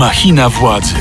Machina władzy.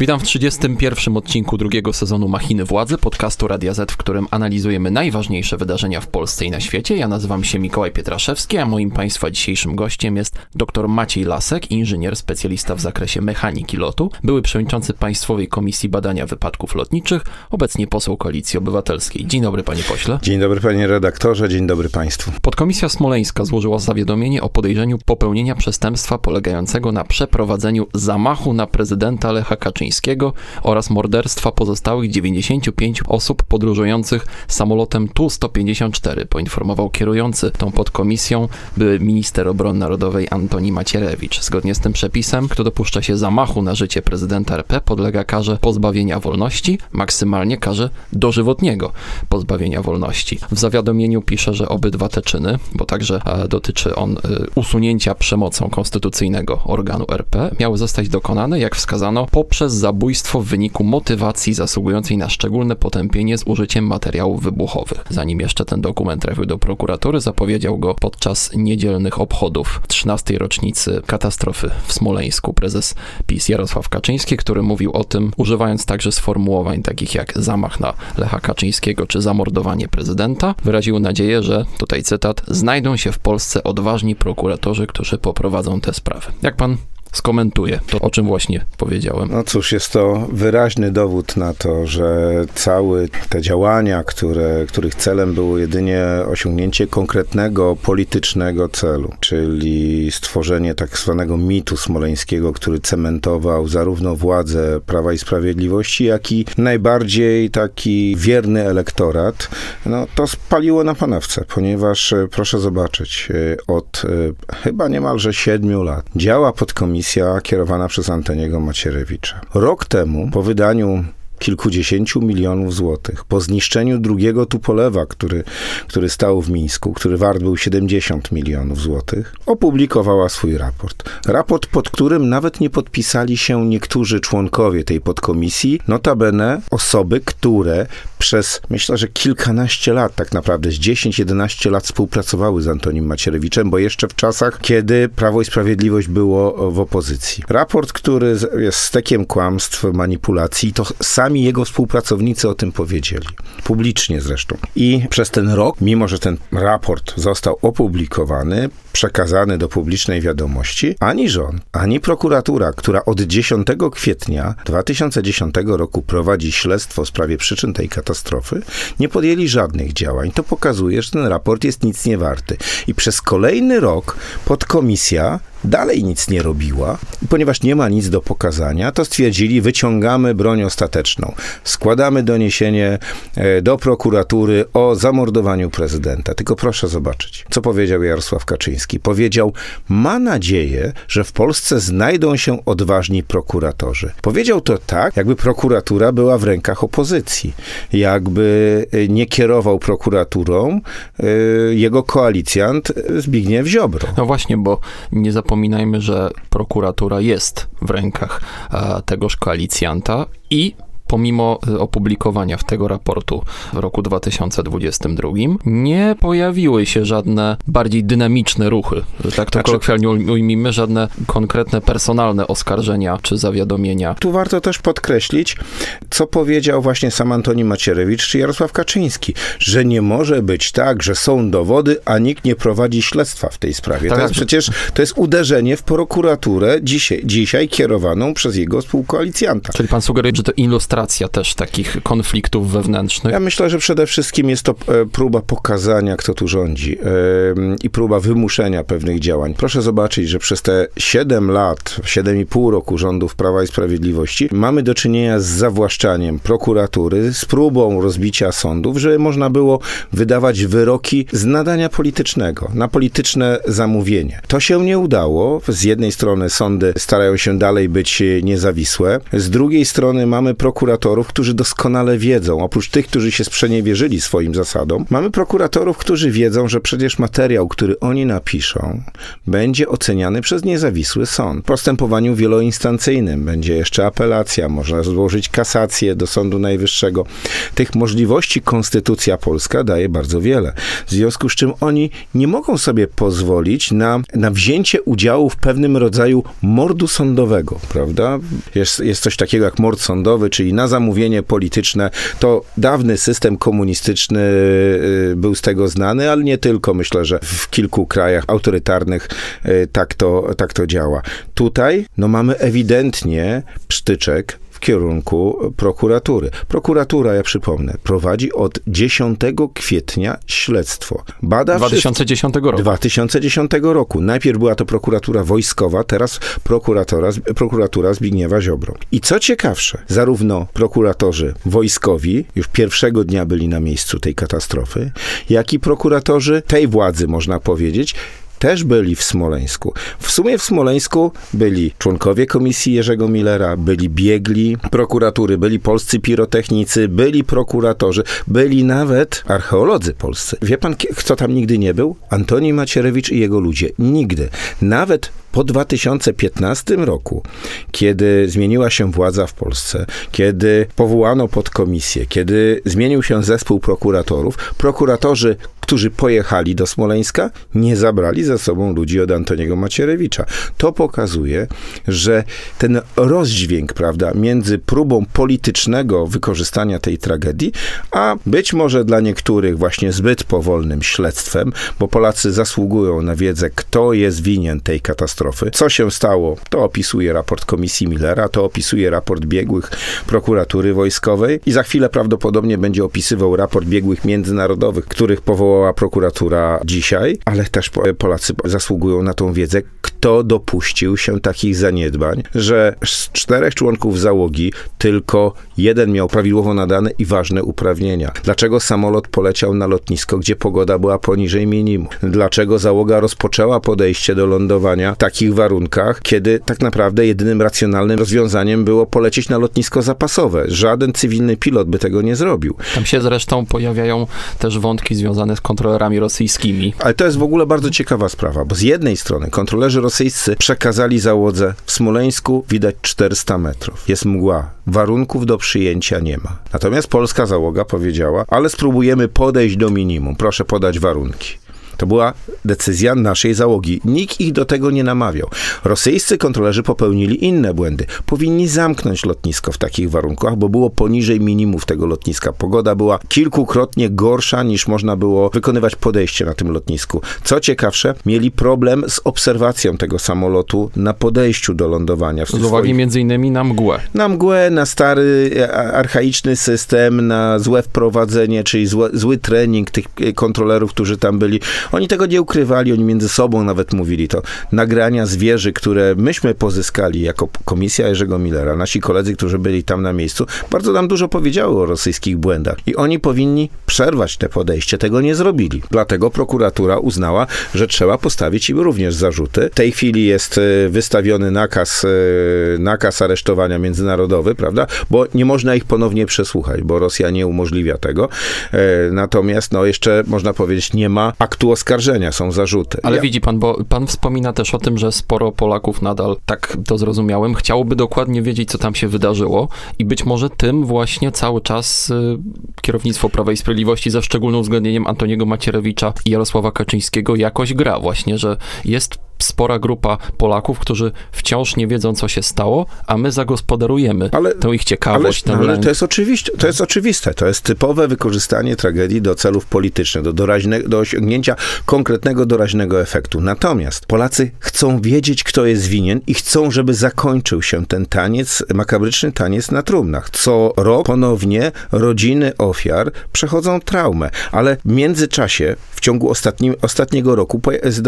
Witam w 31. odcinku drugiego sezonu Machiny Władzy, podcastu Radia Z, w którym analizujemy najważniejsze wydarzenia w Polsce i na świecie. Ja nazywam się Mikołaj Pietraszewski, a moim Państwa dzisiejszym gościem jest dr Maciej Lasek, inżynier, specjalista w zakresie mechaniki lotu, były przewodniczący Państwowej Komisji Badania Wypadków Lotniczych, obecnie poseł Koalicji Obywatelskiej. Dzień dobry, panie pośle. Dzień dobry, panie redaktorze, dzień dobry państwu. Podkomisja Smoleńska złożyła zawiadomienie o podejrzeniu popełnienia przestępstwa polegającego na przeprowadzeniu zamachu na prezydenta Lecha Kaczyńskiego oraz morderstwa pozostałych 95 osób podróżujących samolotem Tu-154, poinformował kierujący tą podkomisją były minister obrony narodowej Antoni Macierewicz. Zgodnie z tym przepisem, kto dopuszcza się zamachu na życie prezydenta RP, podlega karze pozbawienia wolności, maksymalnie karze dożywotniego pozbawienia wolności. W zawiadomieniu pisze, że obydwa te czyny, bo także e, dotyczy on e, usunięcia przemocą konstytucyjnego organu RP, miały zostać dokonane, jak wskazano, poprzez zabójstwo w wyniku motywacji zasługującej na szczególne potępienie z użyciem materiałów wybuchowych. Zanim jeszcze ten dokument trafił do prokuratury, zapowiedział go podczas niedzielnych obchodów 13. rocznicy katastrofy w Smoleńsku prezes PiS Jarosław Kaczyński, który mówił o tym, używając także sformułowań takich jak zamach na Lecha Kaczyńskiego czy zamordowanie prezydenta, wyraził nadzieję, że, tutaj cytat, znajdą się w Polsce odważni prokuratorzy, którzy poprowadzą te sprawy. Jak pan skomentuje to, o czym właśnie powiedziałem. No cóż, jest to wyraźny dowód na to, że całe te działania, które, których celem było jedynie osiągnięcie konkretnego politycznego celu, czyli stworzenie tak zwanego mitu smoleńskiego, który cementował zarówno władzę Prawa i Sprawiedliwości, jak i najbardziej taki wierny elektorat, no to spaliło na panewce, ponieważ proszę zobaczyć, od chyba niemalże siedmiu lat działa podkomisja komisja kierowana przez Antoniego Macierewicza. Rok temu, po wydaniu kilkudziesięciu milionów złotych. Po zniszczeniu drugiego Tupolewa, który, który stał w Mińsku, który wart był 70 milionów złotych, opublikowała swój raport. Raport, pod którym nawet nie podpisali się niektórzy członkowie tej podkomisji, notabene osoby, które przez, myślę, że kilkanaście lat, tak naprawdę z 10-11 lat współpracowały z Antonim Macierewiczem, bo jeszcze w czasach, kiedy Prawo i Sprawiedliwość było w opozycji. Raport, który jest stekiem kłamstw, manipulacji, to sami sami jego współpracownicy o tym powiedzieli. Publicznie zresztą. I przez ten rok, mimo że ten raport został opublikowany, przekazany do publicznej wiadomości, ani rząd, ani prokuratura, która od 10 kwietnia 2010 roku prowadzi śledztwo w sprawie przyczyn tej katastrofy, nie podjęli żadnych działań. To pokazuje, że ten raport jest nic nie warty. I przez kolejny rok podkomisja dalej nic nie robiła, ponieważ nie ma nic do pokazania, to stwierdzili, wyciągamy broń ostateczną. Składamy doniesienie e, do prokuratury o zamordowaniu prezydenta. Tylko proszę zobaczyć, co powiedział Jarosław Kaczyński. Powiedział, ma nadzieję, że w Polsce znajdą się odważni prokuratorzy. Powiedział to tak, jakby prokuratura była w rękach opozycji. Jakby e, nie kierował prokuraturą e, jego koalicjant Zbigniew Ziobro. No właśnie, bo nie zapomniałem zapominajmy, że prokuratura jest w rękach tegoż koalicjanta i pomimo y, opublikowania tego raportu w roku 2022, nie pojawiły się żadne bardziej dynamiczne ruchy. Tak to znaczy, kolokwialnie ujmijmy, żadne konkretne personalne oskarżenia czy zawiadomienia. Tu warto też podkreślić, co powiedział właśnie sam Antoni Macierewicz czy Jarosław Kaczyński, że nie może być tak, że są dowody, a nikt nie prowadzi śledztwa w tej sprawie. Tak, to jest przecież to jest uderzenie w prokuraturę dzisiaj, dzisiaj kierowaną przez jego współkoalicjanta. Czyli pan sugeruje, że to ilustracja też takich konfliktów wewnętrznych? Ja myślę, że przede wszystkim jest to e, próba pokazania, kto tu rządzi i próba wymuszenia pewnych działań. Proszę zobaczyć, że przez te 7 lat, 7,5 roku rządów Prawa i Sprawiedliwości mamy do czynienia z zawłaszczaniem prokuratury, z próbą rozbicia sądów, żeby można było wydawać wyroki z nadania politycznego, na polityczne zamówienie. To się nie udało. Z jednej strony sądy starają się dalej być niezawisłe, z drugiej strony mamy prokuraturę, prokuratorów, którzy doskonale wiedzą, oprócz tych, którzy się sprzeniewierzyli swoim zasadom, mamy prokuratorów, którzy wiedzą, że przecież materiał, który oni napiszą, będzie oceniany przez niezawisły sąd. W postępowaniu wieloinstancyjnym będzie jeszcze apelacja, można złożyć kasację do Sądu Najwyższego. Tych możliwości konstytucja polska daje bardzo wiele. W związku z czym oni nie mogą sobie pozwolić na, na wzięcie udziału w pewnym rodzaju mordu sądowego, prawda? Jest, jest coś takiego jak mord sądowy, czyli na zamówienie polityczne. To dawny system komunistyczny y, był z tego znany, ale nie tylko. Myślę, że w kilku krajach autorytarnych y, tak to, tak to działa. Tutaj no, mamy ewidentnie psztyczek kierunku prokuratury. Prokuratura, ja przypomnę, prowadzi od 10 kwietnia śledztwo. Bada 2010 roku. 2010 roku. Najpierw była to prokuratura wojskowa, teraz prokuratora, prokuratura Zbigniewa Ziobro. I co ciekawsze, zarówno prokuratorzy wojskowi już pierwszego dnia byli na miejscu tej katastrofy, jak i prokuratorzy tej władzy, można powiedzieć, też byli w Smoleńsku. W sumie w Smoleńsku byli członkowie komisji Jerzego Millera, byli biegli prokuratury, byli polscy pirotechnicy, byli prokuratorzy, byli nawet archeolodzy polscy. Wie pan, kto tam nigdy nie był? Antoni Macierewicz i jego ludzie. Nigdy. Nawet po 2015 roku, kiedy zmieniła się władza w Polsce, kiedy powołano podkomisję, kiedy zmienił się zespół prokuratorów, prokuratorzy, którzy pojechali do Smoleńska, nie zabrali ze sobą ludzi od Antoniego Macierewicza. To pokazuje, że ten rozdźwięk, prawda, między próbą politycznego wykorzystania tej tragedii, a być może dla niektórych właśnie zbyt powolnym śledztwem, bo Polacy zasługują na wiedzę, kto jest winien tej katastrofy. Co się stało, to opisuje raport Komisji Millera, to opisuje raport biegłych prokuratury wojskowej i za chwilę prawdopodobnie będzie opisywał raport biegłych międzynarodowych, których powołał powołała prokuratura dzisiaj, ale też Polacy zasługują na tą wiedzę, kto dopuścił się takich zaniedbań, że z czterech członków załogi tylko jeden miał prawidłowo nadane i ważne uprawnienia. Dlaczego samolot poleciał na lotnisko, gdzie pogoda była poniżej minimum? Dlaczego załoga rozpoczęła podejście do lądowania w takich warunkach, kiedy tak naprawdę jedynym racjonalnym rozwiązaniem było polecieć na lotnisko zapasowe? Żaden cywilny pilot by tego nie zrobił. Tam się zresztą pojawiają też wątki związane z kontrolerami rosyjskimi. Ale to jest w ogóle bardzo ciekawa sprawa, bo z jednej strony kontrolerzy rosyjscy przekazali załodze w Smoleńsku widać 400 metrów. Jest mgła. Warunków do przyjęcia nie ma. Natomiast polska załoga powiedziała, ale spróbujemy podejść do minimum. Proszę podać warunki. To była decyzja naszej załogi. Nikt ich do tego nie namawiał. Rosyjscy kontrolerzy popełnili inne błędy. Powinni zamknąć lotnisko w takich warunkach, bo było poniżej minimów tego lotniska. Pogoda była kilkukrotnie gorsza niż można było wykonywać podejście na tym lotnisku. Co ciekawsze, mieli problem z obserwacją tego samolotu na podejściu do lądowania. Z uwagi swoich... między innymi na mgłę. Na mgłę, na stary, archaiczny system, na złe wprowadzenie, czyli zły, zły trening tych kontrolerów, którzy tam byli. Oni tego nie ukrywali, oni między sobą nawet mówili to. Nagrania zwierzy, które myśmy pozyskali jako komisja Jerzego Millera, nasi koledzy, którzy byli tam na miejscu, bardzo nam dużo powiedziały o rosyjskich błędach. I oni powinni przerwać te podejście. Tego nie zrobili. Dlatego prokuratura uznała, że trzeba postawić im również zarzuty. W tej chwili jest e, wystawiony nakaz, e, nakaz aresztowania międzynarodowy, prawda? Bo nie można ich ponownie przesłuchać, bo Rosja nie umożliwia tego. E, natomiast, no jeszcze można powiedzieć, nie ma aktu oskarżenia, są zarzuty. Ale ja... widzi pan, bo pan wspomina też o tym, że sporo Polaków nadal, tak to zrozumiałem, chciałoby dokładnie wiedzieć, co tam się wydarzyło i być może tym właśnie cały czas y, kierownictwo Prawa i Sprawiedliwości ze szczególnym uwzględnieniem Antoniego Macierewicza i Jarosława Kaczyńskiego jakoś gra właśnie, że jest spora grupa Polaków, którzy wciąż nie wiedzą, co się stało, a my zagospodarujemy ale, tą ich ciekawość. Ale, ale to, jest oczywiście, to jest oczywiste. To jest typowe wykorzystanie tragedii do celów politycznych, do, doraźne, do osiągnięcia konkretnego, doraźnego efektu. Natomiast Polacy chcą wiedzieć, kto jest winien i chcą, żeby zakończył się ten taniec, makabryczny taniec na trumnach. Co rok ponownie rodziny ofiar przechodzą traumę, ale w międzyczasie, w ciągu ostatni, ostatniego roku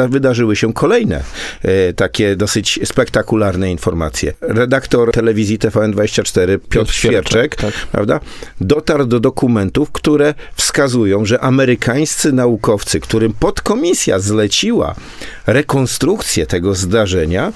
wydarzyły się kolejne E, takie dosyć spektakularne informacje. Redaktor telewizji TVN24 Piotr, Piotr Świerczek, tak. prawda, dotarł do dokumentów, które wskazują, że amerykańscy naukowcy, którym podkomisja zleciła rekonstrukcję tego zdarzenia,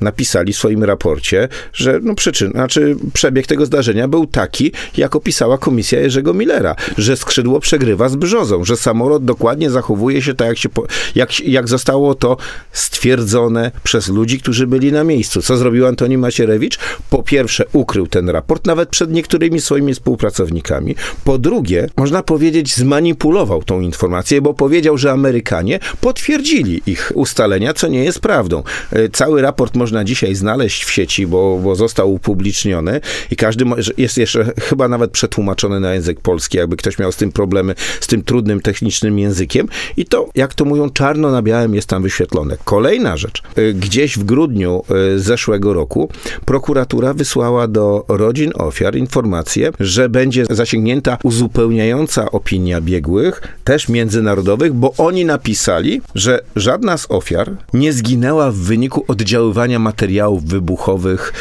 napisali w swoim raporcie, że no przyczyn, znaczy przebieg tego zdarzenia był taki, jak opisała komisja Jerzego Millera, że skrzydło przegrywa z brzozą, że samolot dokładnie zachowuje się tak, jak, się, jak, jak zostało to stwierdzone przez ludzi, którzy byli na miejscu. Co zrobił Antoni Macierewicz? Po pierwsze, ukrył ten raport, nawet przed niektórymi swoimi współpracownikami. Po drugie, można powiedzieć, zmanipulował tą informację, bo powiedział, że Amerykanie potwierdzili ich ustalenia, co nie jest prawdą. E, Cały raport można dzisiaj znaleźć w sieci, bo, bo został upubliczniony i każdy jest jeszcze chyba nawet przetłumaczony na język polski, jakby ktoś miał z tym problemy, z tym trudnym technicznym językiem. I to, jak to mówią, czarno na białym jest tam wyświetlone. Kolejna rzecz. E, Gdzieś w grudniu e, zeszłego roku prokuratura wysłała do rodzin ofiar informację, że będzie zasięgnięta uzupełniająca opinia biegłych, też międzynarodowych, bo oni napisali, że żadna z ofiar nie zginęła w wyniku oddziaływania materiałów wybuchowych.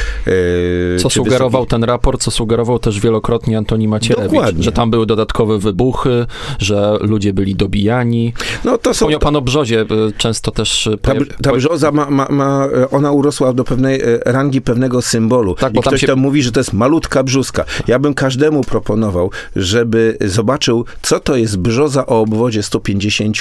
e, Co sugerował wysokich- ten raport, co sugerował też wielokrotnie Antoni Macierewicz, Dokładnie. że tam były dodatkowe wybuchy, że ludzie byli dobijani. No to są Wspomniał pan o brzozie, y, często też... y, Ta, ta brzoza ma, ma, ma, e, ona urosła do pewnej e, rangi pewnego symbolu. Tak, I bo tam ktoś się- tam mówi, że to jest malutka brzuska. Ja bym każdemu proponował, żeby zobaczył, co to jest brzoza o obwodzie 150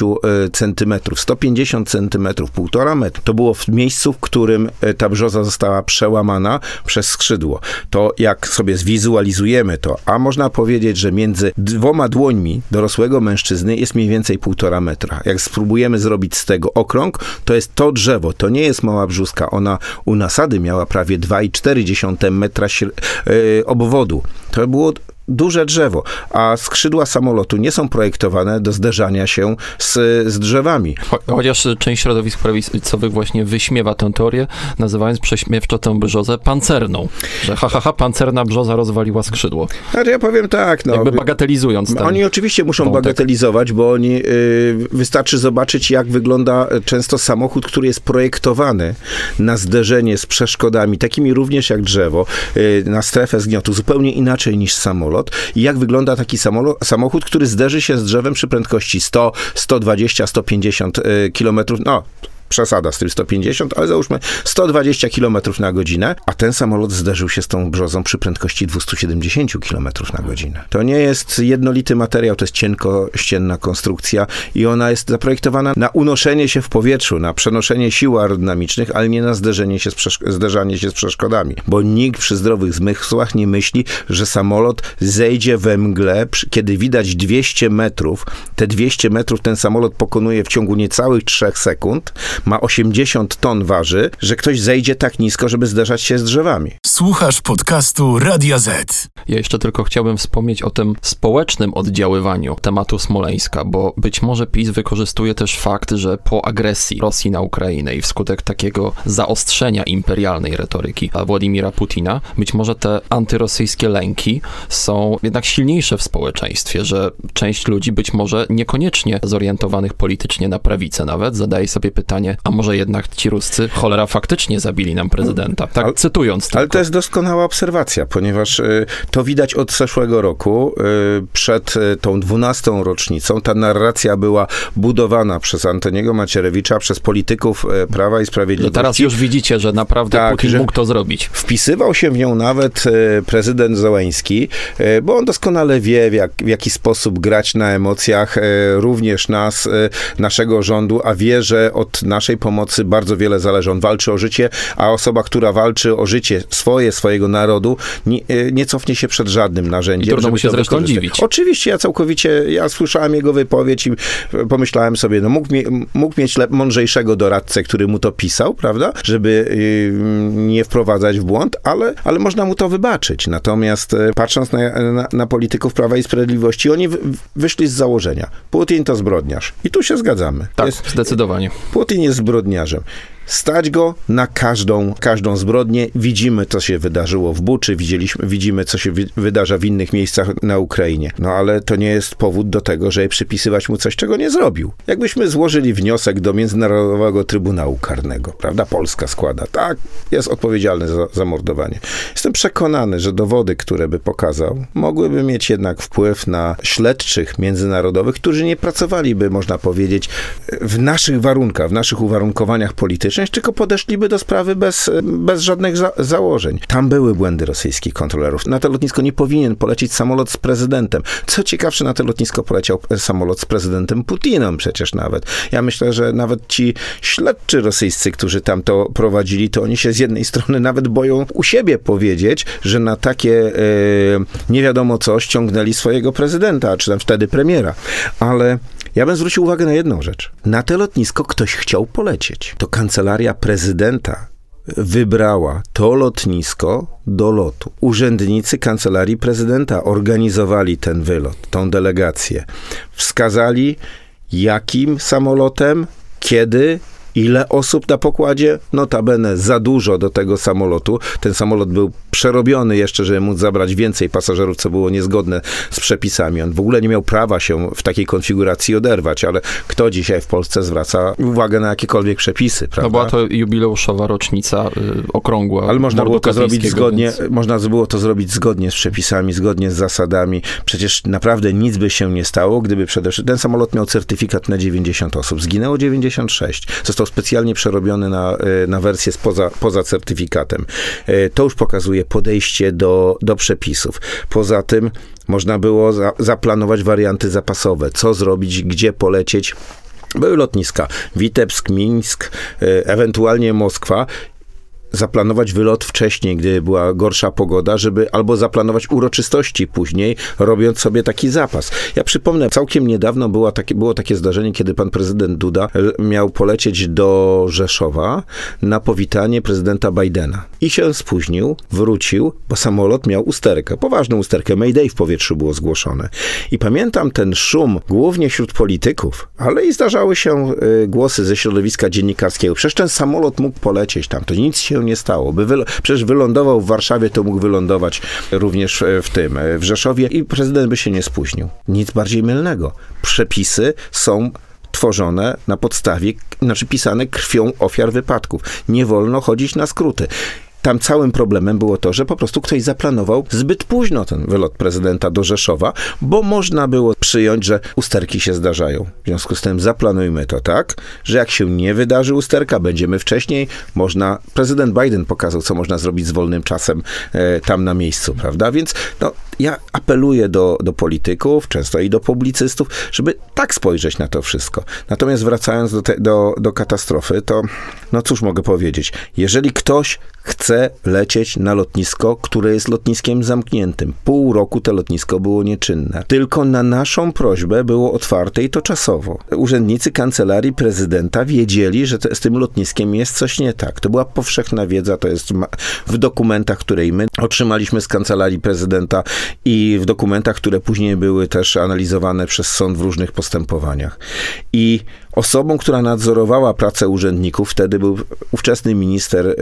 e, centymetrów. 150 centymetrów, półtora metra. To było w miejscu, w którym e, ta brzoza została przełamana przez skrzydło. To jak sobie zwizualizujemy to, a można powiedzieć, że między dwoma dłońmi dorosłego mężczyzny jest mniej więcej półtora metra. Jak spróbujemy zrobić z tego okrąg, to jest to drzewo. To nie jest mała brzuska. Ona u nasady miała prawie 2,4 metra e, obwodu. To było duże drzewo, a skrzydła samolotu nie są projektowane do zderzania się z, z drzewami. Cho- Chociaż część środowisk prawicowych właśnie wyśmiewa tę teorię, nazywając prześmiewczo tę brzozę pancerną. Że ha, ha, ha, pancerna brzoza rozwaliła skrzydło. Ale ja powiem tak, no. Jakby bagatelizując ten... Oni oczywiście muszą wątek. bagatelizować, bo oni y, wystarczy zobaczyć, jak wygląda często samochód, który jest projektowany na zderzenie z przeszkodami, takimi również jak drzewo, y, na strefę zgniotu, zupełnie inaczej niż samolot. I jak wygląda taki samochód, który zderzy się z drzewem przy prędkości 100, 120, 150 y, kilometrów, no przesada z tym 150, ale załóżmy 120 km na godzinę, a ten samolot zderzył się z tą brzozą przy prędkości 270 km na godzinę. To nie jest jednolity materiał, to jest cienkościenna konstrukcja i ona jest zaprojektowana na unoszenie się w powietrzu, na przenoszenie sił aerodynamicznych, ale nie na zderzenie się z zderzanie się z przeszkodami, bo nikt przy zdrowych zmysłach nie myśli, że samolot zejdzie we mgle, kiedy widać 200 metrów, te 200 metrów ten samolot pokonuje w ciągu niecałych 3 sekund, ma 80 ton waży, że ktoś zejdzie tak nisko, żeby zderzać się z drzewami. Słuchasz podcastu Radia Z. Ja jeszcze tylko chciałbym wspomnieć o tym społecznym oddziaływaniu tematu Smoleńska, bo być może PiS wykorzystuje też fakt, że po agresji Rosji na Ukrainę i wskutek takiego zaostrzenia imperialnej retoryki Władimira Putina, być może te antyrosyjskie lęki są jednak silniejsze w społeczeństwie, że część ludzi być może niekoniecznie zorientowanych politycznie na prawicę nawet zadaje sobie pytanie, a może jednak ci Ruscy cholera faktycznie zabili nam prezydenta. Tak Ale- cytując tylko. Ale to jest doskonała obserwacja, ponieważ y, to widać od zeszłego roku, y, przed y, tą 12 rocznicą. Ta narracja była budowana przez Antoniego Macierewicza, przez polityków y, Prawa i Że Sprawiedliwości. teraz już widzicie, że naprawdę Tak, Putin mógł to zrobić. Wpisywał się w nią nawet e, prezydent Zołański, bo on doskonale wie, w, jak, w jaki sposób grać na emocjach również nas, naszego rządu, a wie, że od naszej pomocy bardzo wiele zależy. On walczy o życie, a osoba, która walczy o życie swoje, swojego narodu, nie, e, nie cofnie się przed żadnym narzędziem. I trudno mu się zresztą dziwić. Oczywiście, ja całkowicie, ja słyszałem jego wypowiedź i e, pomyślałem sobie, no mógł, mógł mieć lep, mądrzejszego doradcę, który mu to pisał, prawda, żeby y, nie wprowadzać w błąd, ale, ale można mu to wybaczyć. Natomiast e, patrząc na, na, na polityków Prawa i Sprawiedliwości, oni wy, wyszli z założenia. Putin to zbrodniarz. I tu się zgadzamy. Tak, Jest, zdecydowanie. Putin zbrodniarzem. Stać go na każdą, każdą zbrodnię. Widzimy, co się wydarzyło w Buczy, widzieliśmy, widzimy, co się wy, wydarza w innych miejscach na Ukrainie. No ale to nie jest powód do tego, żeby przypisywać mu coś, czego nie zrobił. Jakbyśmy złożyli wniosek do Międzynarodowego Trybunału Karnego, prawda? Polska składa. Tak, jest odpowiedzialny za zamordowanie. Jestem przekonany, że dowody, które by pokazał, mogłyby mieć jednak wpływ na śledczych międzynarodowych, którzy nie pracowaliby, można powiedzieć, w naszych warunkach, w naszych uwarunkowaniach politycznych, bezpieczeństw, tylko podeszliby do sprawy bez, bez żadnych za założeń. Tam były błędy rosyjskich kontrolerów. Na to lotnisko nie powinien polecieć samolot z prezydentem. Co ciekawsze, na to lotnisko poleciał samolot z prezydentem Putinem przecież nawet. Ja myślę, że nawet ci śledczy rosyjscy, którzy tam to prowadzili, to oni się z jednej strony nawet boją u siebie powiedzieć, że na takie e, nie wiadomo co ściągnęli swojego prezydenta, czy tam wtedy premiera. Ale ja bym zwrócił uwagę na jedną rzecz. Na to lotnisko ktoś chciał polecieć. To kancelaria prezydenta wybrała to lotnisko do lotu. Urzędnicy kancelarii prezydenta organizowali ten wylot, tą delegację. Wskazali, jakim samolotem, kiedy Ile osób na pokładzie? Notabene za dużo do tego samolotu. Ten samolot był przerobiony jeszcze, żeby móc zabrać więcej pasażerów, co było niezgodne z przepisami. On w ogóle nie miał prawa się w takiej konfiguracji oderwać, ale kto dzisiaj w Polsce zwraca uwagę na jakiekolwiek przepisy, prawda? No była to jubileuszowa rocznica y, okrągła. Ale można było to zrobić zgodnie, więc... można było to zrobić zgodnie z przepisami, zgodnie z zasadami. Przecież naprawdę nic by się nie stało, gdyby przede wszystkim ten samolot miał certyfikat na 90 osób. Zginęło 96. Został specjalnie przerobiony na, e, na wersję spoza, poza certyfikatem. E, to już pokazuje podejście do, do przepisów. Poza tym można było za, zaplanować warianty zapasowe, co zrobić, gdzie polecieć. Były lotniska Witebsk, Mińsk, e, ewentualnie Moskwa zaplanować wylot wcześniej, gdy była gorsza pogoda, żeby albo zaplanować uroczystości później, robiąc sobie taki zapas. Ja przypomnę, całkiem niedawno było takie, było takie zdarzenie, kiedy pan prezydent Duda miał polecieć do Rzeszowa na powitanie prezydenta Bidena. I się spóźnił, wrócił, bo samolot miał usterkę, poważną usterkę. Mayday w powietrzu było zgłoszone. I pamiętam ten szum, głównie wśród polityków, ale i zdarzały się y, głosy ze środowiska dziennikarskiego. Przecież ten samolot mógł polecieć tam, to nic nie stało. By wyl przecież wylądował w Warszawie, to mógł wylądować również w tym, w Rzeszowie i prezydent by się nie spóźnił. Nic bardziej mylnego. Przepisy są tworzone na podstawie, znaczy pisane krwią ofiar wypadków. Nie wolno chodzić na skróty. Tam całym problemem było to, że po prostu ktoś zaplanował zbyt późno ten wylot prezydenta do Rzeszowa, bo można było przyjąć, że usterki się zdarzają. W związku z tym zaplanujmy to tak, że jak się nie wydarzy usterka, będziemy wcześniej, można, prezydent Biden pokazał, co można zrobić z wolnym czasem e, tam na miejscu, prawda? Więc no, ja apeluję do, do polityków, często i do publicystów, żeby tak spojrzeć na to wszystko. Natomiast wracając do, te, do, do katastrofy, to no cóż mogę powiedzieć? Jeżeli ktoś chce lecieć na lotnisko, które jest lotniskiem zamkniętym, pół roku to lotnisko było nieczynne. Tylko na naszą prośbę było otwarte i to czasowo. Urzędnicy kancelarii prezydenta wiedzieli, że z tym lotniskiem jest coś nie tak. To była powszechna wiedza, to jest w dokumentach, które my otrzymaliśmy z kancelarii prezydenta i w dokumentach, które później były też analizowane przez sąd w różnych postępowaniach. I Osobą, która nadzorowała pracę urzędników, wtedy był ówczesny minister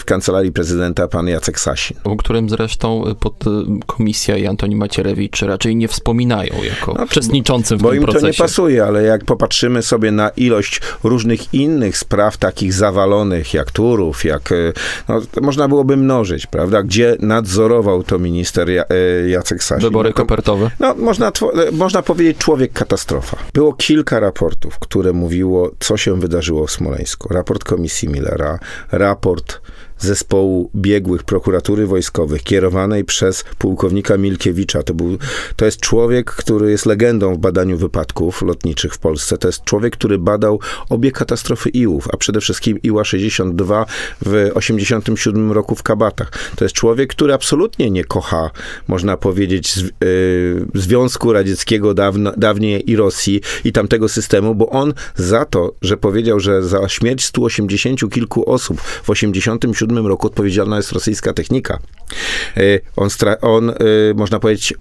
w kancelarii prezydenta, pan Jacek Sasin. O którym zresztą pod y, komisja i Antoni Macierewicz raczej nie wspominają jako no, uczestniczącym w bo tym procesie. Bo im to nie pasuje, ale jak popatrzymy sobie na ilość różnych innych spraw takich zawalonych, jak Turów, jak, y, no, można byłoby mnożyć, prawda, gdzie nadzorował to minister y, Jacek Sasin. Wybory no, to, kopertowe? No, można, można powiedzieć człowiek katastrofa. Było kilka raportów, które mówiło, co się wydarzyło w Smoleńsku. Raport Komisji Millera, raport zespołu biegłych prokuratury wojskowych kierowanej przez pułkownika Milkiewicza. To, był, to jest człowiek, który jest legendą w badaniu wypadków lotniczych w Polsce. To jest człowiek, który badał obie katastrofy Iłów, a przede wszystkim Iła 62 w 87 roku w Kabatach. To jest człowiek, który absolutnie nie kocha, można powiedzieć, z, yy, Związku Radzieckiego dawno, dawniej i Rosji i tamtego systemu, bo on za to, że powiedział, że za śmierć 180 kilku osób w 87 1997 roku odpowiedzialna jest rosyjska technika. E, on, on e, można powiedzieć,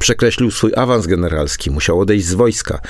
przekreślił swój awans generalski, musiał odejść z wojska,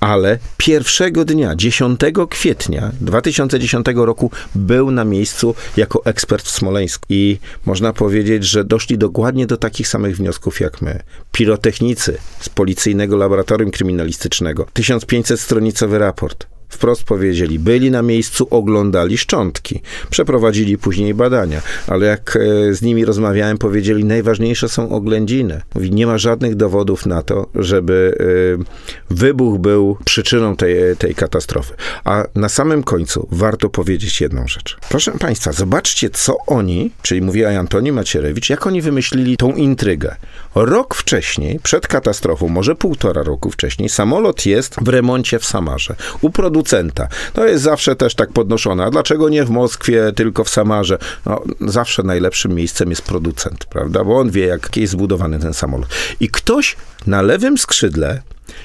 ale pierwszego dnia, 10 kwietnia 2010 roku, był na miejscu jako ekspert w Smoleńsku. I można powiedzieć, że doszli dokładnie do takich samych wniosków jak my. Pirotechnicy z policyjnego laboratorium kryminalistycznego, 1500-stronicowy raport. Wprost powiedzieli, byli na miejscu, oglądali szczątki, przeprowadzili później badania, ale jak e, z nimi rozmawiałem, powiedzieli, najważniejsze są oględziny. Mówi, nie ma żadnych dowodów na to, żeby e, wybuch był przyczyną tej, tej katastrofy. A na samym końcu warto powiedzieć jedną rzecz. Proszę Państwa, zobaczcie, co oni, czyli mówiła Antoni Macierewicz, jak oni wymyślili tą intrygę. Rok wcześniej, przed katastrofą, może półtora roku wcześniej, samolot jest w remoncie w Samarze, u producenta. To jest zawsze też tak podnoszone. A dlaczego nie w Moskwie, tylko w Samarze? No, zawsze najlepszym miejscem jest producent, prawda? Bo on wie, jak jest zbudowany ten samolot. I ktoś na lewym skrzydle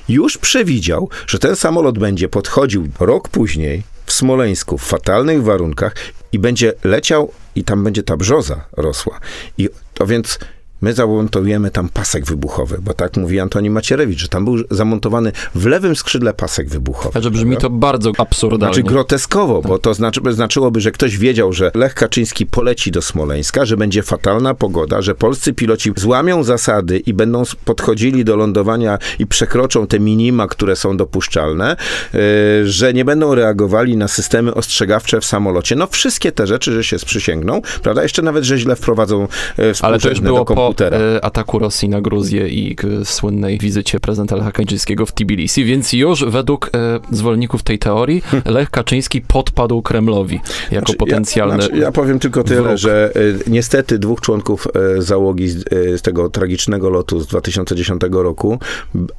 już przewidział, że ten samolot będzie podchodził rok później w Smoleńsku w fatalnych warunkach i będzie leciał i tam będzie ta brzoza rosła. I to więc My zamontujemy tam pasek wybuchowy, bo tak mówi Antoni Macierewicz, że tam był zamontowany w lewym skrzydle pasek wybuchowy. Także brzmi to bardzo absurdalnie. Znaczy groteskowo, bo to znaczy, znaczyłoby, że ktoś wiedział, że Lech Kaczyński poleci do Smoleńska, że będzie fatalna pogoda, że polscy piloci złamią zasady i będą podchodzili do lądowania i przekroczą te minima, które są dopuszczalne, yy, że nie będą reagowali na systemy ostrzegawcze w samolocie. No wszystkie te rzeczy, że się sprzysięgną, prawda? Jeszcze nawet, że źle wprowadzą yy, Ale to już było po. E, ataku Rosji na Gruzję i słynnej wizycie prezydenta Lecha Kaczyńskiego w Tbilisi, więc już według e, zwolenników tej teorii Lech Kaczyński podpadł Kremlowi jako znaczy, potencjalny ja, znaczy, ja powiem tylko tyle, wróg. że e, niestety dwóch członków załogi z, z tego tragicznego lotu z 2010 roku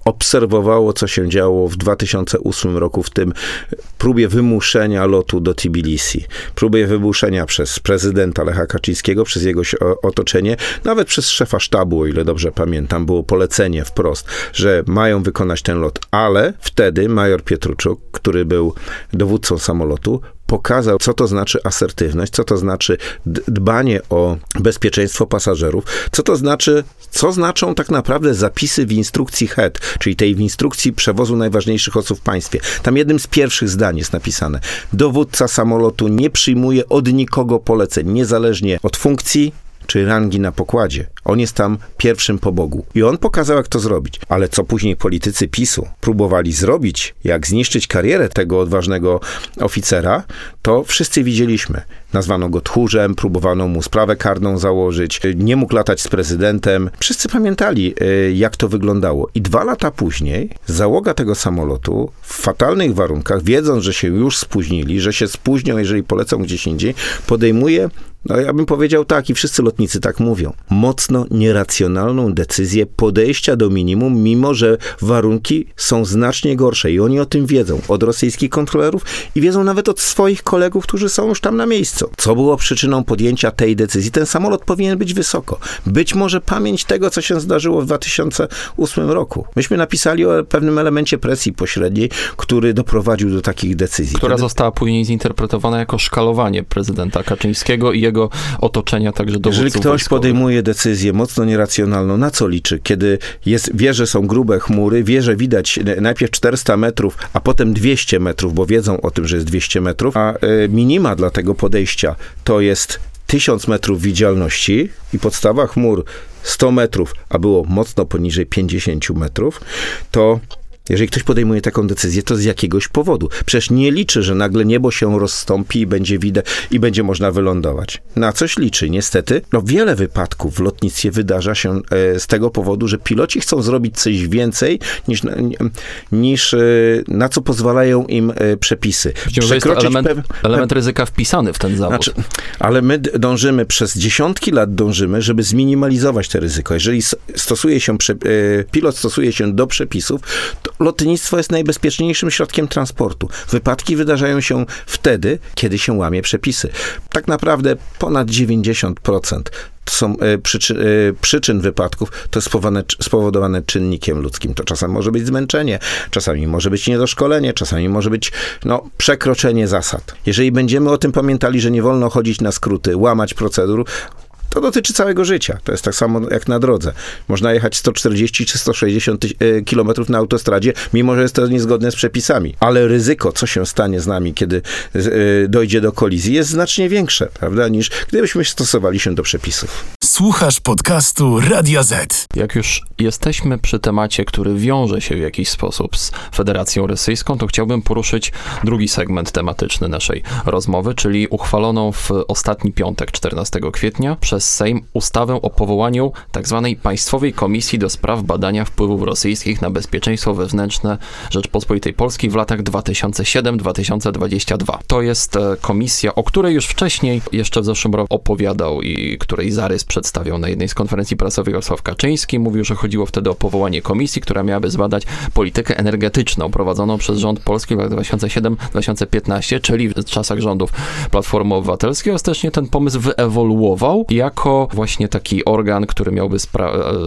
obserwowało, co się działo w 2008 roku w tym próbie wymuszenia lotu do Tbilisi. Próbie wymuszenia przez prezydenta Lecha Kaczyńskiego, przez jego otoczenie, nawet przez szefa sztabu, o ile dobrze pamiętam, było polecenie wprost, że mają wykonać ten lot, ale wtedy major Pietruczuk, który był dowódcą samolotu, pokazał, co to znaczy asertywność, co to znaczy dbanie o bezpieczeństwo pasażerów, co to znaczy, co znaczą tak naprawdę zapisy w instrukcji HED, czyli tej w instrukcji przewozu najważniejszych osób w państwie. Tam jednym z pierwszych zdań jest napisane: dowódca samolotu nie przyjmuje od nikogo poleceń, niezależnie od funkcji, czy rangi na pokładzie. On jest tam pierwszym po Bogu. I on pokazał, jak to zrobić. Ale co później politycy PiSu próbowali zrobić, jak zniszczyć karierę tego odważnego oficera, to wszyscy widzieliśmy. Nazwano go tchórzem, próbowano mu sprawę karną założyć, nie mógł latać z prezydentem. Wszyscy pamiętali, e, jak to wyglądało. I dwa lata później załoga tego samolotu w fatalnych warunkach, wiedząc, że się już spóźnili, że się spóźnią, jeżeli polecą gdzieś indziej, podejmuje no ja bym powiedział tak, i wszyscy lotnicy tak mówią. Mocno nieracjonalną decyzję podejścia do minimum, mimo że warunki są znacznie gorsze i oni o tym wiedzą od rosyjskich kontrolerów i wiedzą nawet od swoich kolegów, którzy są już tam na miejscu. Co było przyczyną podjęcia tej decyzji? Ten samolot powinien być wysoko. Być może pamięć tego, co się zdarzyło w 2008 roku. Myśmy napisali o pewnym elemencie presji pośredniej, który doprowadził do takich decyzji. Która Kiedy... została później zinterpretowana jako szkalowanie prezydenta Kaczyńskiego i jego swojego otoczenia, także dowódców Jeżeli ktoś wojskowych. podejmuje decyzję mocno nieracjonalną, na co liczy? Kiedy jest, wie, że są grube chmury, wie, że widać najpierw 400 metrów, a potem 200 metrów, bo wiedzą o tym, że jest 200 metrów, a e, minima dla tego podejścia to jest 1000 metrów widzialności i podstawa chmur 100 metrów, a było mocno poniżej 50 metrów, to jeżeli ktoś podejmuje taką decyzję, to z jakiegoś powodu. Przecież nie liczy, że nagle niebo się rozstąpi i będzie widać i będzie można wylądować. Na coś liczy. Niestety, no wiele wypadków w lotnictwie wydarza się e, z tego powodu, że piloci chcą zrobić coś więcej niż, niż e, na co pozwalają im e, przepisy. Przekroczyć jest element, element ryzyka wpisany w ten zawód. Znaczy, ale my dążymy, przez dziesiątki lat dążymy, żeby zminimalizować te ryzyko. Jeżeli stosuje się, pilot stosuje się do przepisów, to lotnictwo jest najbezpieczniejszym środkiem transportu. Wypadki wydarzają się wtedy, kiedy się łamie przepisy. Tak naprawdę ponad 90% są e, przyczy, e, przyczyn wypadków, to spowodowane, spowodowane czynnikiem ludzkim. To czasem może być zmęczenie, czasami może być niedoszkolenie, czasami może być no, przekroczenie zasad. Jeżeli będziemy o tym pamiętali, że nie wolno chodzić na skróty, łamać procedur, to dotyczy całego życia. To jest tak samo jak na drodze. Można jechać 140 czy 160 e, km na autostradzie, mimo że jest to niezgodne z przepisami. Ale ryzyko, co się stanie z nami, kiedy e, dojdzie do kolizji, jest znacznie większe, prawda, niż gdybyśmy stosowali się do przepisów. Słuchasz podcastu Radia Z. Jak już jesteśmy przy temacie, który wiąże się w jakiś sposób z Federacją Rosyjską, to chciałbym poruszyć drugi segment tematyczny naszej rozmowy, czyli uchwaloną w ostatni piątek, 14 kwietnia, przez Sejm ustawę o powołaniu tzw. Tak Państwowej Komisji do Spraw Badania Wpływów Rosyjskich na Bezpieczeństwo Wewnętrzne Rzeczpospolitej Polskiej w latach 2007-2022. To jest e, komisja, o której już wcześniej, jeszcze w zeszłym roku opowiadał i której zarys przedstawiał na jednej z konferencji prasowych Jarosław Kaczyński. Mówił, że chodziło wtedy o powołanie komisji, która miałaby zbadać politykę energetyczną prowadzoną przez rząd polski w latach 2007-2015, czyli w czasach rządów Platformy Obywatelskiej. Ostatecznie ten pomysł wyewoluował jako właśnie taki organ, który miałby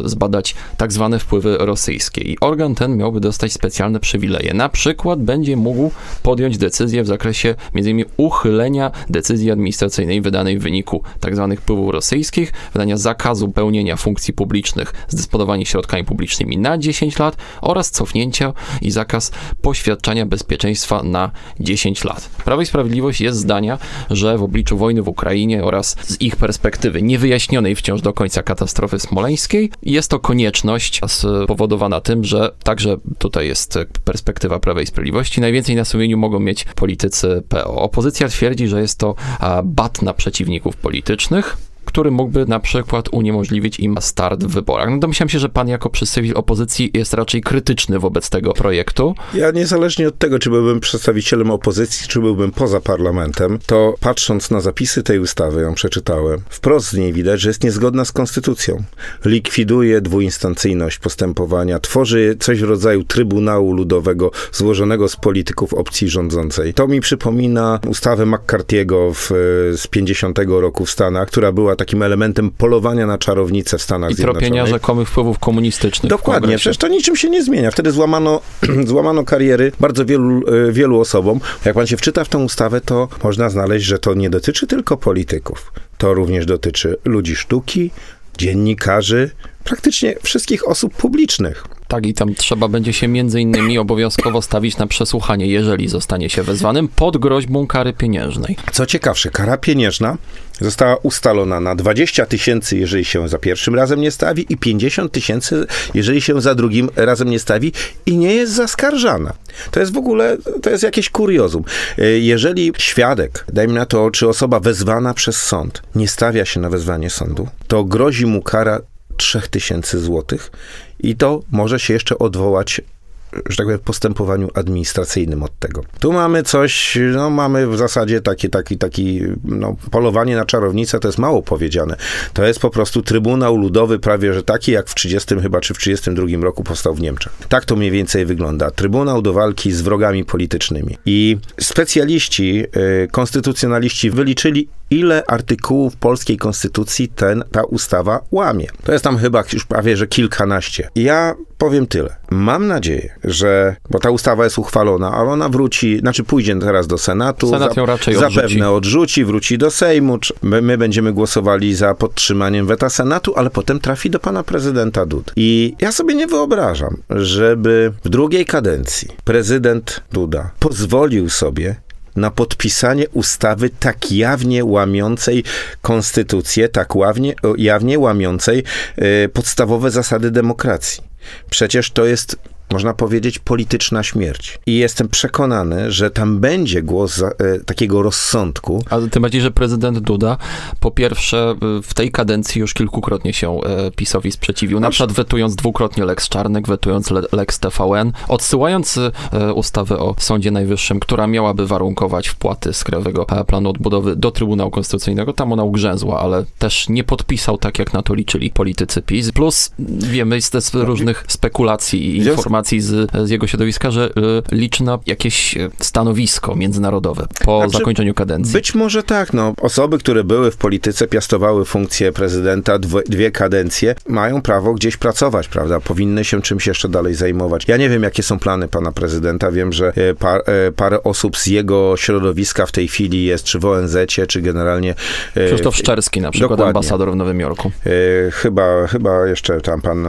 zbadać tak zwane wpływy rosyjskie. I organ ten miałby dostać specjalne przywileje. Na przykład będzie mógł podjąć decyzję w zakresie m.in. uchylenia decyzji administracyjnej wydanej w wyniku tak zwanych wpływów rosyjskich, wydania zakazu pełnienia funkcji publicznych z dysponowania środkami publicznymi na 10 lat oraz cofnięcia i zakaz poświadczania bezpieczeństwa na 10 lat. Prawo i Sprawiedliwość jest zdania, że w obliczu wojny w Ukrainie oraz z ich perspektywy niewyjaśnionej wciąż do końca katastrofy smoleńskiej jest to konieczność spowodowana tym, że także tutaj jest perspektywa Prawa i Sprawiedliwości. Najwięcej na sumieniu mogą mieć politycy PO. Opozycja twierdzi, że jest to bat na przeciwników politycznych który mógłby na przykład uniemożliwić im start w wyborach. No domyślam się, że pan jako przedstawiciel opozycji jest raczej krytyczny wobec tego projektu. Ja niezależnie od tego, czy byłbym przedstawicielem opozycji, czy byłbym poza parlamentem, to patrząc na zapisy tej ustawy, ją przeczytałem, wprost z niej widać, że jest niezgodna z konstytucją. Likwiduje dwuinstancyjność postępowania, tworzy coś w rodzaju Trybunału Ludowego złożonego z polityków opcji rządzącej. To mi przypomina ustawę McCarthy'ego z 50 roku w Stanach, która była takim elementem polowania na czarownicę w Stanach I Zjednoczonych. I tropienia rzekomych wpływów komunistycznych. Dokładnie, przecież to niczym się nie zmienia. Wtedy złamano, złamano kariery bardzo wielu, e, wielu osobom. Jak pan się wczyta w tę ustawę, to można znaleźć, że to nie dotyczy tylko polityków. To również dotyczy ludzi sztuki, dziennikarzy, praktycznie wszystkich osób publicznych. Tak, i tam trzeba będzie się między innymi obowiązkowo stawić na przesłuchanie, jeżeli zostanie się wezwanym, pod groźbą kary pieniężnej. Co ciekawsze, kara pieniężna została ustalona na 20 tysięcy, jeżeli się za pierwszym razem nie stawi, i 50 tysięcy, jeżeli się za drugim razem nie stawi, i nie jest zaskarżana. To jest w ogóle, to jest jakieś kuriozum. Jeżeli świadek, dajmy na to, czy osoba wezwana przez sąd, nie stawia się na wezwanie sądu, to grozi mu kara 3000 złotych i to może się jeszcze odwołać że tak powiem, postępowaniu administracyjnym od tego. Tu mamy coś, no mamy w zasadzie taki, taki, taki, no, polowanie na czarownicę, to jest mało powiedziane. To jest po prostu Trybunał Ludowy, prawie że taki, jak w 30 chyba, czy w 32 roku powstał w Niemczech. Tak to mniej więcej wygląda. Trybunał do walki z wrogami politycznymi. I specjaliści, y, konstytucjonaliści wyliczyli, ile artykułów polskiej konstytucji ten, ta ustawa łamie. To jest tam chyba już prawie, że kilkanaście. Ja powiem tyle. Mam nadzieję, że, bo ta ustawa jest uchwalona, ale ona wróci, znaczy pójdzie teraz do Senatu. Senat ją raczej Zapewne odrzuci. odrzuci, wróci do Sejmu. My, my, będziemy głosowali za podtrzymaniem weta Senatu, ale potem trafi do pana prezydenta Dudy. I ja sobie nie wyobrażam, żeby w drugiej kadencji prezydent Duda pozwolił sobie na podpisanie ustawy tak jawnie łamiącej konstytucję, tak ławnie, jawnie łamiącej y, podstawowe zasady demokracji. Przecież to jest można powiedzieć, polityczna śmierć. I jestem przekonany, że tam będzie głos za, e, takiego rozsądku. Ale tym bardziej, że prezydent Duda po pierwsze e, w tej kadencji już kilkukrotnie się e, PiSowi sprzeciwił. Na przykład wetując dwukrotnie Lex Czarnek, wetując le, Lex TVN, odsyłając e, ustawę o Sądzie Najwyższym, która miałaby warunkować wpłaty z Krajowego Planu Odbudowy do Trybunału Konstytucyjnego. Tam ona ugrzęzła, ale też nie podpisał tak, jak na to liczyli politycy PiS. Plus wiemy z różnych spekulacji i informacji, informacji z, z jego środowiska, że y, liczy na jakieś e, stanowisko międzynarodowe po znaczy, zakończeniu kadencji. Być może tak, no. Osoby, które były w polityce, piastowały funkcję prezydenta dwie, dwie kadencje, mają prawo gdzieś pracować, prawda? Powinny się czymś jeszcze dalej zajmować. Ja nie wiem, jakie są plany pana prezydenta. Wiem, że e, par, e, parę osób z jego środowiska w tej chwili jest, czy w ONZ, czy generalnie... Krzysztof Szczerski na przykład, dokładnie. ambasador w Nowym Jorku. Chyba, chyba jeszcze tam pan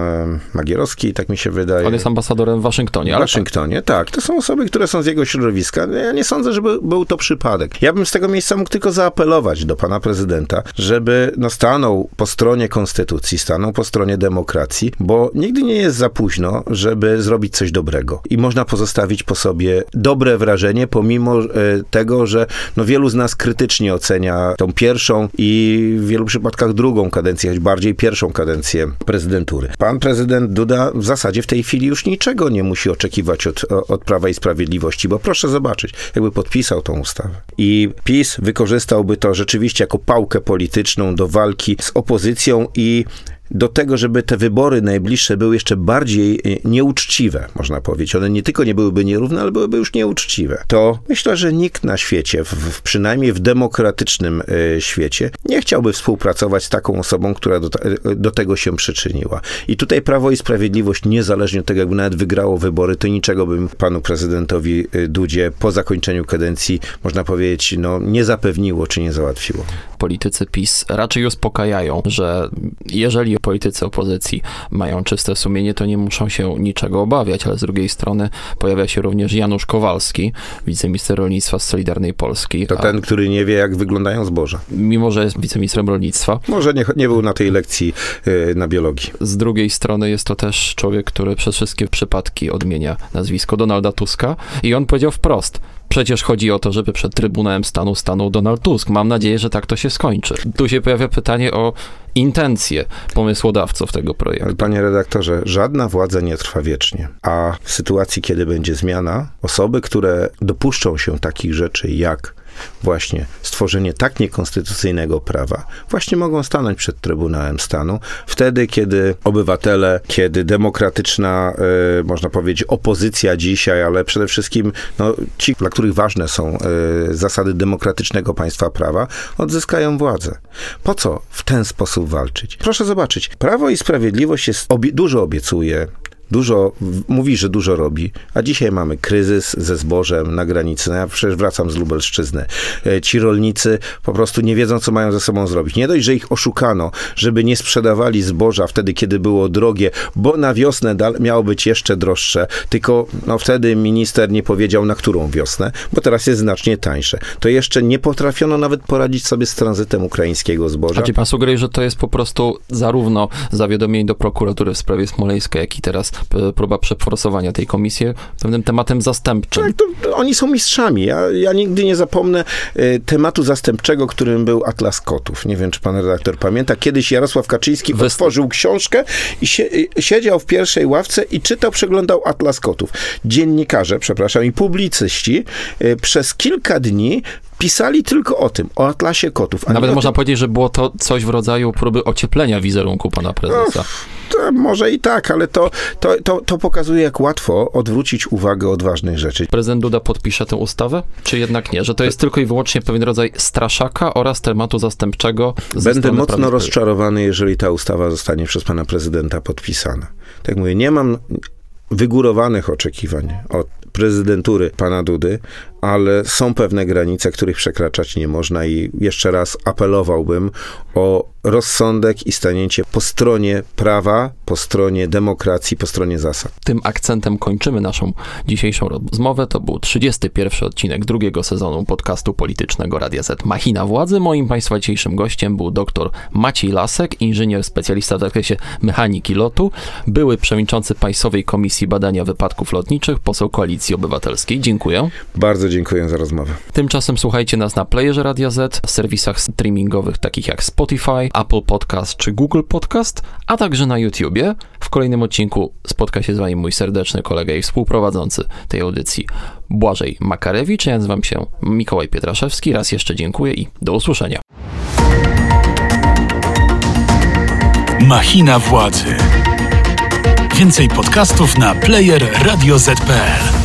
Magierowski, tak mi się wydaje. On jest ambasador ambasadorem w Waszyngtonie. W Ale Waszyngtonie, tak. To są osoby, które są z jego środowiska. Ja nie sądzę, żeby był to przypadek. Ja bym z tego miejsca mógł tylko zaapelować do pana prezydenta, żeby no, stanął po stronie konstytucji, stanął po stronie demokracji, bo nigdy nie jest za późno, żeby zrobić coś dobrego. I można pozostawić po sobie dobre wrażenie, pomimo e, tego, że no, wielu z nas krytycznie ocenia tą pierwszą i w wielu przypadkach drugą kadencję, choć bardziej pierwszą kadencję prezydentury. Pan prezydent Duda w zasadzie w tej chwili już niczego nie musi oczekiwać od, od Prawa i Sprawiedliwości, bo proszę zobaczyć, jakby podpisał tą ustawę. I PiS wykorzystałby to rzeczywiście jako pałkę polityczną do walki z opozycją i do tego, żeby te wybory najbliższe były jeszcze bardziej e, nieuczciwe, można powiedzieć. One nie tylko nie byłyby nierówne, ale byłyby już nieuczciwe. To myślę, że nikt na świecie, w, przynajmniej w demokratycznym y, świecie, nie chciałby współpracować z taką osobą, która do, do, tego się przyczyniła. I tutaj Prawo i Sprawiedliwość, niezależnie od tego, jakby nawet wygrało wybory, to niczego bym panu prezydentowi e, Dudzie po zakończeniu kadencji, można powiedzieć, no, nie zapewniło czy nie załatwiło. Politycy PiS raczej uspokajają, że jeżeli politycy opozycji mają czyste sumienie, to nie muszą się niczego obawiać, ale z drugiej strony pojawia się również Janusz Kowalski, wiceminister rolnictwa z Solidarnej Polski. To ten, który nie wie, jak wyglądają zboża. Mimo, że jest wiceministrem rolnictwa. Może nie, nie był na tej lekcji yy, na biologii. Z drugiej strony jest to też człowiek, który przez wszystkie przypadki odmienia nazwisko Donalda Tuska i on powiedział wprost, Przecież chodzi o to, żeby przed Trybunałem Stanu stanął Donald Tusk. Mam nadzieję, że tak to się skończy. Tu się pojawia pytanie o intencje pomysłodawców tego projektu. Panie redaktorze, żadna władza nie trwa wiecznie, a w sytuacji, kiedy będzie zmiana, osoby, które dopuszczą się takich rzeczy jak właśnie stworzenie tak niekonstytucyjnego prawa, właśnie mogą stanąć przed Trybunałem Stanu, wtedy, kiedy obywatele, kiedy demokratyczna, e, można powiedzieć, opozycja dzisiaj, ale przede wszystkim no, ci, dla których ważne są e, zasady demokratycznego państwa prawa, odzyskają władzę. Po co w ten sposób walczyć? Proszę zobaczyć, Prawo i Sprawiedliwość jest, obie, dużo obiecuje, dużo, mówi, że dużo robi, a dzisiaj mamy kryzys ze zbożem na granicy. No ja przecież wracam z Lubelszczyzny. E, ci rolnicy po prostu nie wiedzą, co mają ze sobą zrobić. Nie dość, że ich oszukano, żeby nie sprzedawali zboża wtedy, kiedy było drogie, bo na wiosnę miało być jeszcze droższe, tylko no wtedy minister nie powiedział, na którą wiosnę, bo teraz jest znacznie tańsze. To jeszcze nie potrafiono nawet poradzić sobie z tranzytem ukraińskiego zboża. A czy pan sugeruje, że to jest po prostu zarówno zawiadomienie do prokuratury w sprawie smoleńskiej, jak i teraz próba przeforsowania tej komisji pewnym tematem zastępczym. Tak, to, oni są mistrzami. Ja, ja nigdy nie zapomnę y, tematu zastępczego, którym był Atlas Kotów. Nie wiem, czy pan redaktor pamięta. Kiedyś Jarosław Kaczyński Wys... otworzył książkę i sie, y, siedział w pierwszej ławce i czytał, przeglądał Atlas Kotów. Dziennikarze, przepraszam, i publicyści y, przez kilka dni pisali tylko o tym, o Atlasie Kotów. Nawet można tym... powiedzieć, że było to coś w rodzaju próby ocieplenia wizerunku pana prezesa. Może i tak, ale to, to, to, to pokazuje, jak łatwo odwrócić uwagę od ważnych rzeczy. Prezydent Duda podpisze tę ustawę, czy jednak nie? Że to jest tylko i wyłącznie pewien rodzaj straszaka oraz tematu zastępczego. Będę mocno rozczarowany, jeżeli ta ustawa zostanie przez pana prezydenta podpisana. Tak mówię, nie mam wygórowanych oczekiwań od prezydentury pana Dudy, ale są pewne granice, których przekraczać nie można i jeszcze raz apelowałbym o rozsądek i stanięcie po stronie prawa, po stronie demokracji, po stronie zasad. Tym akcentem kończymy naszą dzisiejszą rozmowę. To był 31 odcinek drugiego sezonu podcastu politycznego Radia Z Machina Władzy. Moim Państwa dzisiejszym gościem był dr Maciej Lasek, inżynier specjalista w zakresie mechaniki lotu, były przewodniczący Państwowej Komisji Badania Wypadków Lotniczych, poseł Koalicji Obywatelskiej. Dziękuję. Bardzo dziękuję za rozmowę. Tymczasem słuchajcie nas na playerze Radia Z, w serwisach streamingowych takich jak Spotify, Apple Podcast czy Google Podcast, a także na YouTubie. W kolejnym odcinku spotka się z wami mój serdeczny kolega i współprowadzący tej audycji Błażej Makarewicz. Ja nazywam się Mikołaj Pietraszewski. Raz jeszcze dziękuję i do usłyszenia. Machina władzy. Więcej podcastów na player radioz.pl